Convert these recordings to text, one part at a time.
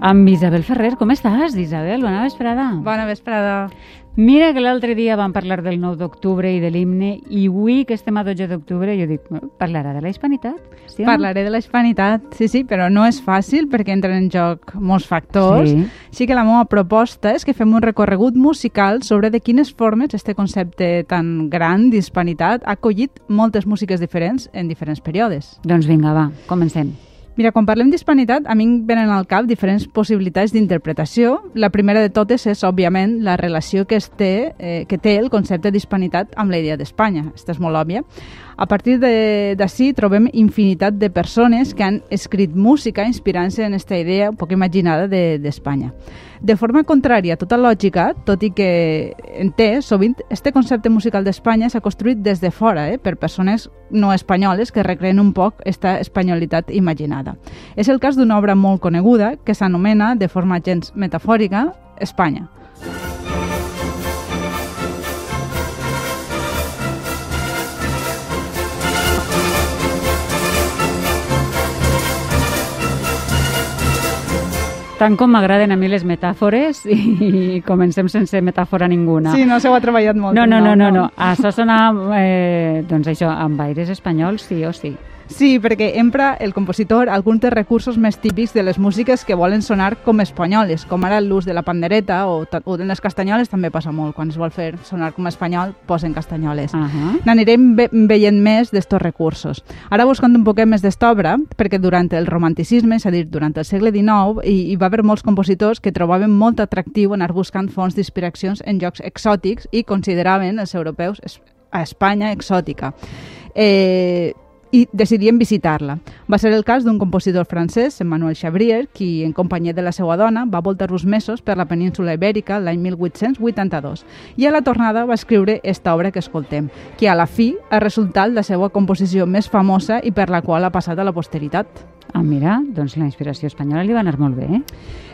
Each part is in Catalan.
amb Isabel Ferrer. Com estàs, Isabel? Bona vesprada. Bona vesprada. Mira que l'altre dia vam parlar del 9 d'octubre i de l'himne i avui que estem a 12 d'octubre jo dic, parlarà de la hispanitat? Sí Parlaré de la hispanitat, sí, sí, però no és fàcil perquè entren en joc molts factors. Sí. sí que la meva proposta és que fem un recorregut musical sobre de quines formes este concepte tan gran d'hispanitat ha acollit moltes músiques diferents en diferents períodes. Doncs vinga, va, comencem. Mira, quan parlem d'hispanitat, a mi venen al cap diferents possibilitats d'interpretació. La primera de totes és, òbviament, la relació que, es té, eh, que té el concepte d'hispanitat amb la idea d'Espanya. Aquesta és molt òbvia. A partir d'ací trobem infinitat de persones que han escrit música inspirant-se en aquesta idea un poc imaginada d'Espanya. De, de forma contrària a tota lògica, tot i que en té, sovint, este concepte musical d'Espanya s'ha construït des de fora, eh, per persones no espanyoles que recreen un poc esta espanyolitat imaginada. És el cas d'una obra molt coneguda que s'anomena, de forma gens metafòrica, Espanya. Tant com m'agraden a mi les metàfores i comencem sense metàfora ninguna. Sí, no s'ho ha treballat molt. No, no, no, no, no. no. Això sona, eh, doncs això, amb aires espanyols sí o sí. Sí, perquè empra el compositor alguns dels recursos més típics de les músiques que volen sonar com espanyoles, com ara l'ús de la pandereta o, o de les castanyoles també passa molt. Quan es vol fer sonar com espanyol, posen castanyoles. Uh -huh. N'anirem ve veient més d'estos recursos. Ara buscant un poquet més d'esta obra, perquè durant el romanticisme, és a dir, durant el segle XIX, hi, hi va haver molts compositors que trobaven molt atractiu anar buscant fonts d'inspiracions en jocs exòtics i consideraven els europeus a Espanya exòtica. Eh, i decidien visitar-la. Va ser el cas d'un compositor francès, Emmanuel Chabrier, qui, en companyia de la seva dona, va voltar uns mesos per la península ibèrica l'any 1882 i a la tornada va escriure esta obra que escoltem, que a la fi ha resultat la seva composició més famosa i per la qual ha passat a la posteritat. Ah, mira, doncs la inspiració espanyola li va anar molt bé, eh?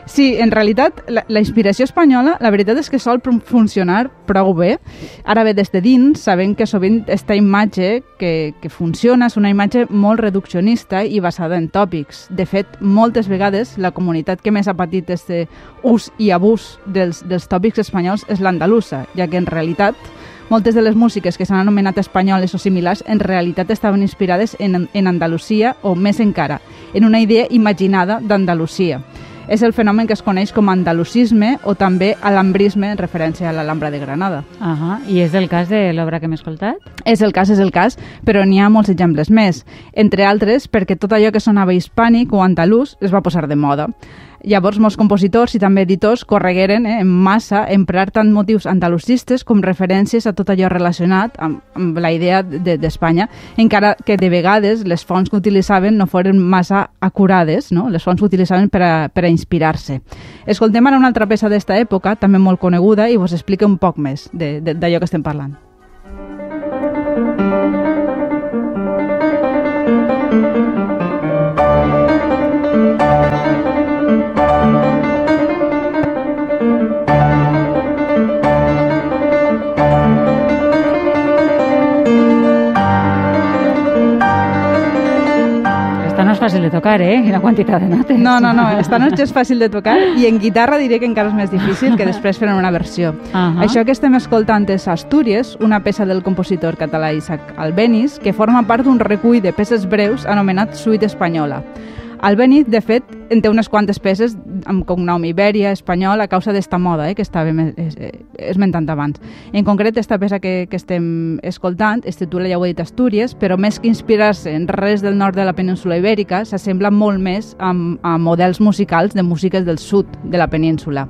Sí, en realitat, la, la inspiració espanyola, la veritat és que sol funcionar prou bé. Ara bé, des de dins, sabem que sovint aquesta imatge que, que funciona és una imatge molt reduccionista i basada en tòpics. De fet, moltes vegades la comunitat que més ha patit aquest ús i abús dels, dels tòpics espanyols és l'andalusa, ja que en realitat moltes de les músiques que s'han anomenat espanyoles o similars en realitat estaven inspirades en, en Andalusia o més encara, en una idea imaginada d'Andalusia és el fenomen que es coneix com andalusisme o també alambrisme en referència a l'Alhambra de Granada. Uh -huh. I és el cas de l'obra que hem escoltat? És el cas, és el cas, però n'hi ha molts exemples més. Entre altres, perquè tot allò que sonava hispànic o andalús es va posar de moda. Llavors, molts compositors i també editors corregueren eh, en massa emprar tant motius andalusistes com referències a tot allò relacionat amb, amb la idea d'Espanya, de, encara que de vegades les fonts que utilitzaven no foren massa acurades, no? les fonts que utilitzaven per a, per a inspirar-se. Escoltem ara una altra peça d'esta època, també molt coneguda, i vos explica un poc més d'allò que estem parlant. fàcil de tocar, eh? Quina quantitat de notes. No, no, no, esta no és fàcil de tocar i en guitarra diré que encara és més difícil que després fer una versió. Uh -huh. Això que estem escoltant és Astúries, una peça del compositor català Isaac Albéniz, que forma part d'un recull de peces breus anomenat Suite Espanyola. Albéniz, de fet, en té unes quantes peces amb cognom Ibèria, espanyol, a causa d'esta moda eh, que estàvem esmentant abans. En concret, aquesta peça que, que estem escoltant es titula, ja ho he dit, Astúries, però més que inspirar-se en res del nord de la península ibèrica, s'assembla molt més a, a models musicals de músiques del sud de la península.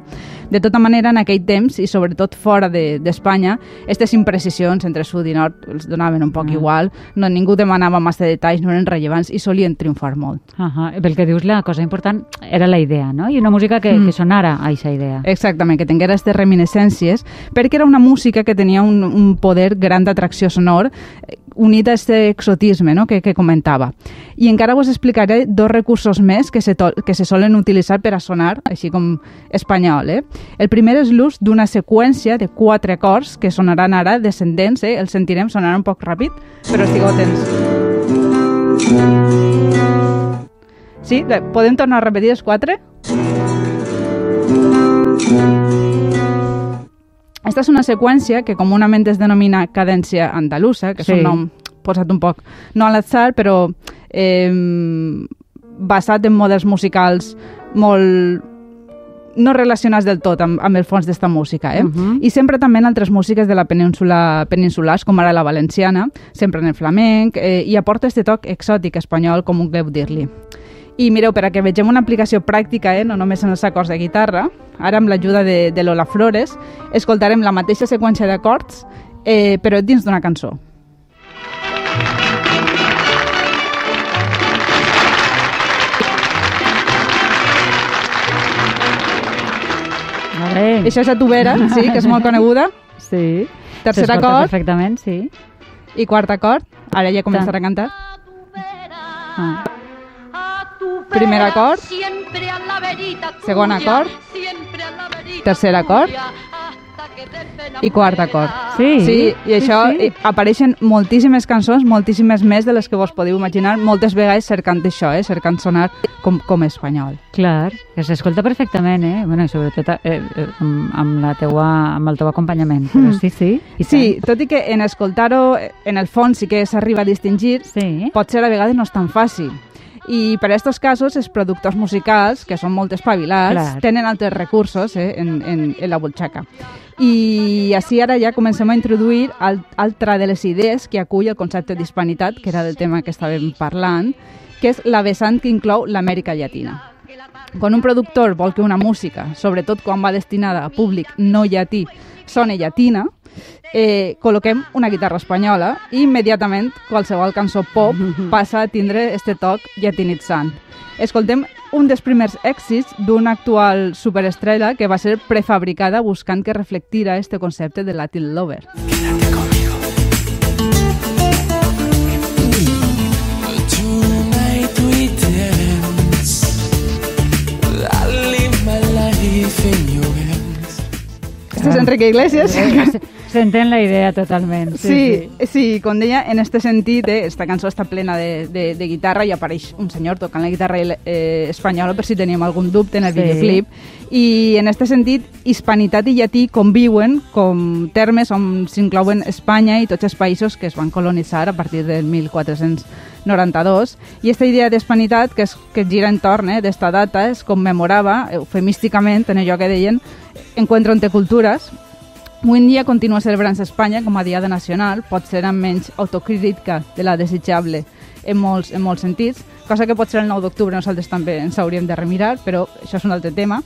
De tota manera, en aquell temps, i sobretot fora d'Espanya, de, aquestes imprecisions entre sud i nord els donaven un poc mm. igual, no, ningú demanava massa detalls, no eren rellevants i solien triomfar molt. Uh -huh. Pel que dius, la cosa important era la idea, no? I una música que, mm. que sonara a aquesta idea. Exactament, que tinguera aquestes reminiscències, perquè era una música que tenia un, un poder gran d'atracció sonor unit a aquest exotisme no? que, que comentava. I encara vos explicaré dos recursos més que se, que se solen utilitzar per a sonar, així com espanyol. Eh? El primer és l'ús d'una seqüència de quatre acords que sonaran ara descendents, eh? els sentirem sonar un poc ràpid, però estigueu atents. Sí, podem tornar a repetir els quatre? Esta és una seqüència que comunament es denomina cadència andalusa, que és Sí. un nom posat un poc, no a l'atzar, però eh, basat en models musicals molt no relacionats del tot amb, amb el fons d'esta música, eh? Mhm. I sempre també en altres músiques de la península peninsulars, com ara la valenciana, sempre en el flamenc, eh, i aporta este toc exòtic espanyol, com un veu dir-li. I mireu, per a que vegem una aplicació pràctica, eh, no només en els acords de guitarra, ara amb l'ajuda de, de Lola Flores, escoltarem la mateixa seqüència d'acords, eh, però dins d'una cançó. Vale. Això és a Tubera, sí, que és molt coneguda. Sí. Tercer acord Perfectament, sí. i quart acord. Ara ja començarà a cantar. Ah. Primer acord. Segon acord. Tercer acord. I quart acord. Sí. Sí, i això sí, sí. apareixen moltíssimes cançons, moltíssimes més de les que vos podeu imaginar, moltes vegades cercant això, eh, cercant sonar com, com espanyol. Clar, que s'escolta perfectament, eh? Bueno, i sobretot eh, eh, amb, amb, la teua, amb el teu acompanyament. Però Mm. sí, sí. I Sí, tot i que en escoltar-ho, en el fons sí que s'arriba a distingir. Sí. potser a vegades no és tan fàcil. I per a aquests casos, els productors musicals, que són molt espavilats, Clar. tenen altres recursos eh, en, en, en la butxaca. I així ara ja comencem a introduir al, altra de les idees que acull el concepte d'hispanitat, que era del tema que estàvem parlant, que és la vessant que inclou l'Amèrica Llatina. Quan un productor vol que una música, sobretot quan va destinada a públic no llatí, soni llatina, eh, col·loquem una guitarra espanyola i immediatament qualsevol cançó pop passa a tindre este toc llatinitzant. Escoltem un dels primers èxits d'una actual superestrella que va ser prefabricada buscant que reflectira este concepte de Latin Lover. Tonight És Enrique Iglesias. S'entén la idea totalment. Sí, Sí, sí, sí, com deia, en este sentit, eh, esta cançó està plena de, de, de guitarra i apareix un senyor tocant la guitarra eh, espanyola per si teníem algun dubte en el Sí. videoclip. I en este sentit, hispanitat i llatí conviuen com termes on s'inclouen Espanya i tots els països que es van colonitzar a partir del 1492. I aquesta idea d'hispanitat, que, es, que gira entorn eh, d'esta data, es commemorava eufemísticament en allò que deien Encuentro entre cultures, Avui en dia continua celebrant-se Espanya com a diada nacional, pot ser amb menys autocrítica de la desitjable en molts, en molts sentits, cosa que potser el 9 d'octubre nosaltres també ens hauríem de remirar, però això és un altre tema.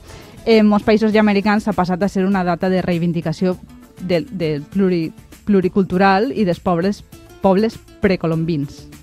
En molts països ja americans ha passat a ser una data de reivindicació del, del pluri, pluricultural i dels pobles, pobles precolombins.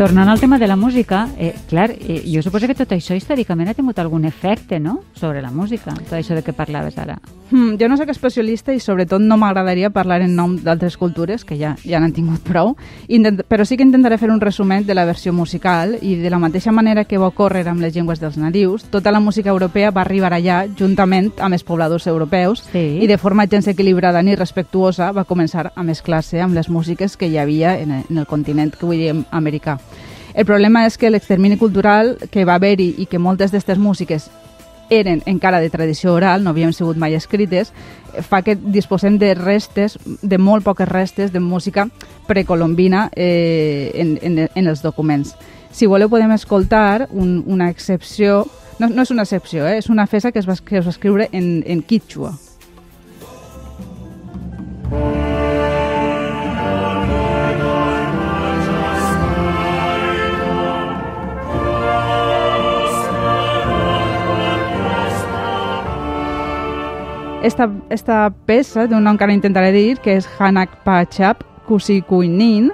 Tornant al tema de la música, eh, clar, eh, jo suposo que tot això històricament ha tingut algun efecte, no?, sobre la música, tot això de què parlaves ara. Hmm, jo no sóc especialista i sobretot no m'agradaria parlar en nom d'altres cultures, que ja ja n'han tingut prou, Intent però sí que intentaré fer un resumet de la versió musical i de la mateixa manera que va ocórrer amb les llengües dels nadius, tota la música europea va arribar allà juntament amb els pobladors europeus Sí. i de forma gens equilibrada ni respectuosa va començar a mesclar-se amb les músiques que hi havia en el, en el continent que avui diem americà. El problema és que l'extermini cultural que va haver-hi i que moltes d'aquestes músiques eren encara de tradició oral, no havien sigut mai escrites, eh, fa que disposem de restes, de molt poques restes de música precolombina eh, en, en, en els documents. Si voleu podem escoltar un, una excepció, no, no és una excepció, eh, és una fesa que es va, que es va escriure en, en quichua. Esta, esta peça té un nom que ara intentaré dir, que és Hanak Pachap Kusikuinin,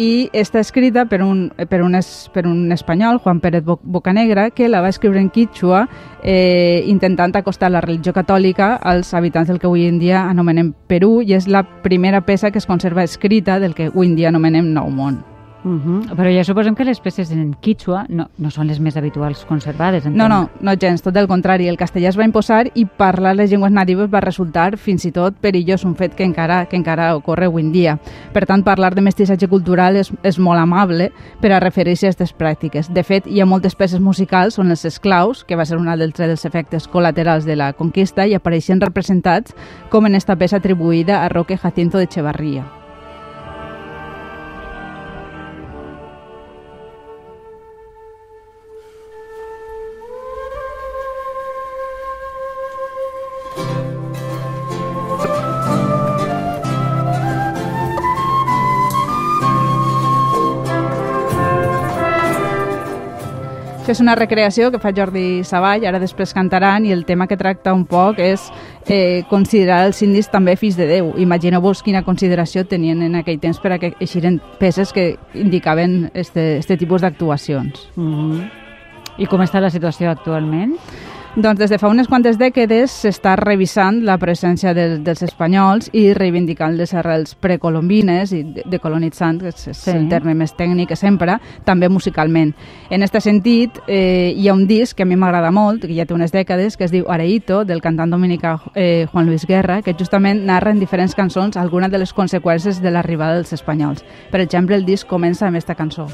i està escrita per un, per un, es, per un espanyol, Juan Pérez Bo- Bocanegra, que la va escriure en quichua eh, intentant acostar la religió catòlica als habitants del que avui en dia anomenem Perú i és la primera peça que es conserva escrita del que avui en dia anomenem Nou Món. Uh -huh. Però ja suposem que les peces en quichua no, no són les més habituals conservades. No, entenc. no, no gens, tot el contrari. El castellà es va imposar i parlar les llengües natives va resultar fins i tot perillós, un fet que encara, que encara ocorre avui en dia. Per tant, parlar de mestissatge cultural és, és molt amable per a referir-se a aquestes pràctiques. De fet, hi ha moltes peces musicals on els esclaus, que va ser un altre dels efectes col·laterals de la conquista, i apareixen representats com en esta peça atribuïda a Roque Jacinto de Echevarría. Això és una recreació que fa Jordi Savall, ara després cantaran, i el tema que tracta un poc és eh, considerar els indis també fills de Déu. Imagineu-vos quina consideració tenien en aquell temps per a que eixiren peces que indicaven este, este tipus d'actuacions. Uh -huh. I com està la situació actualment? Doncs des de fa unes quantes dècades s'està revisant la presència de, dels espanyols i reivindicant les arrels precolombines i de- decolonitzant, que és, és Sí. el terme més tècnic que sempre, també musicalment. En aquest sentit, eh, hi ha un disc que a mi m'agrada molt, que ja té unes dècades, que es diu Areito, del cantant dominicà eh, Juan Luis Guerra, que justament narra en diferents cançons algunes de les conseqüències de l'arribada dels espanyols. Per exemple, el disc comença amb aquesta cançó.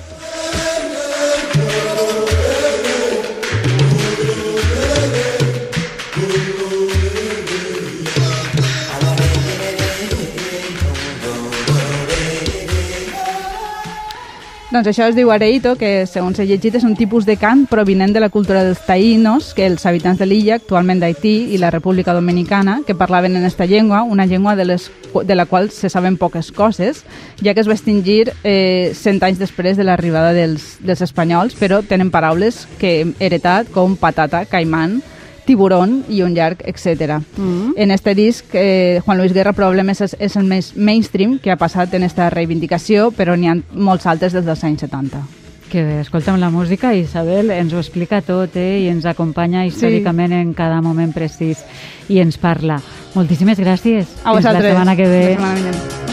Doncs això es diu areito, que segons he llegit és un tipus de cant provinent de la cultura dels taïnos, que els habitants de l'illa, actualment d'Haití i la República Dominicana, que parlaven en esta llengua, una llengua de, les, de la qual se saben poques coses, ja que es va extingir eh, cent anys després de l'arribada dels, dels espanyols, però tenen paraules que heretat com patata, caimán, tiburón i un llarg, etc. Mm. En este disc, eh, Juan Luis Guerra probablement és, és el més mainstream que ha passat en esta reivindicació, però n'hi ha molts altres des dels anys 70. Que bé, escolta'm la música, Isabel ens ho explica tot eh? i ens acompanya històricament en cada moment precís i ens parla. Moltíssimes gràcies. A Fins vosaltres. la setmana que ve. La setmana vinent.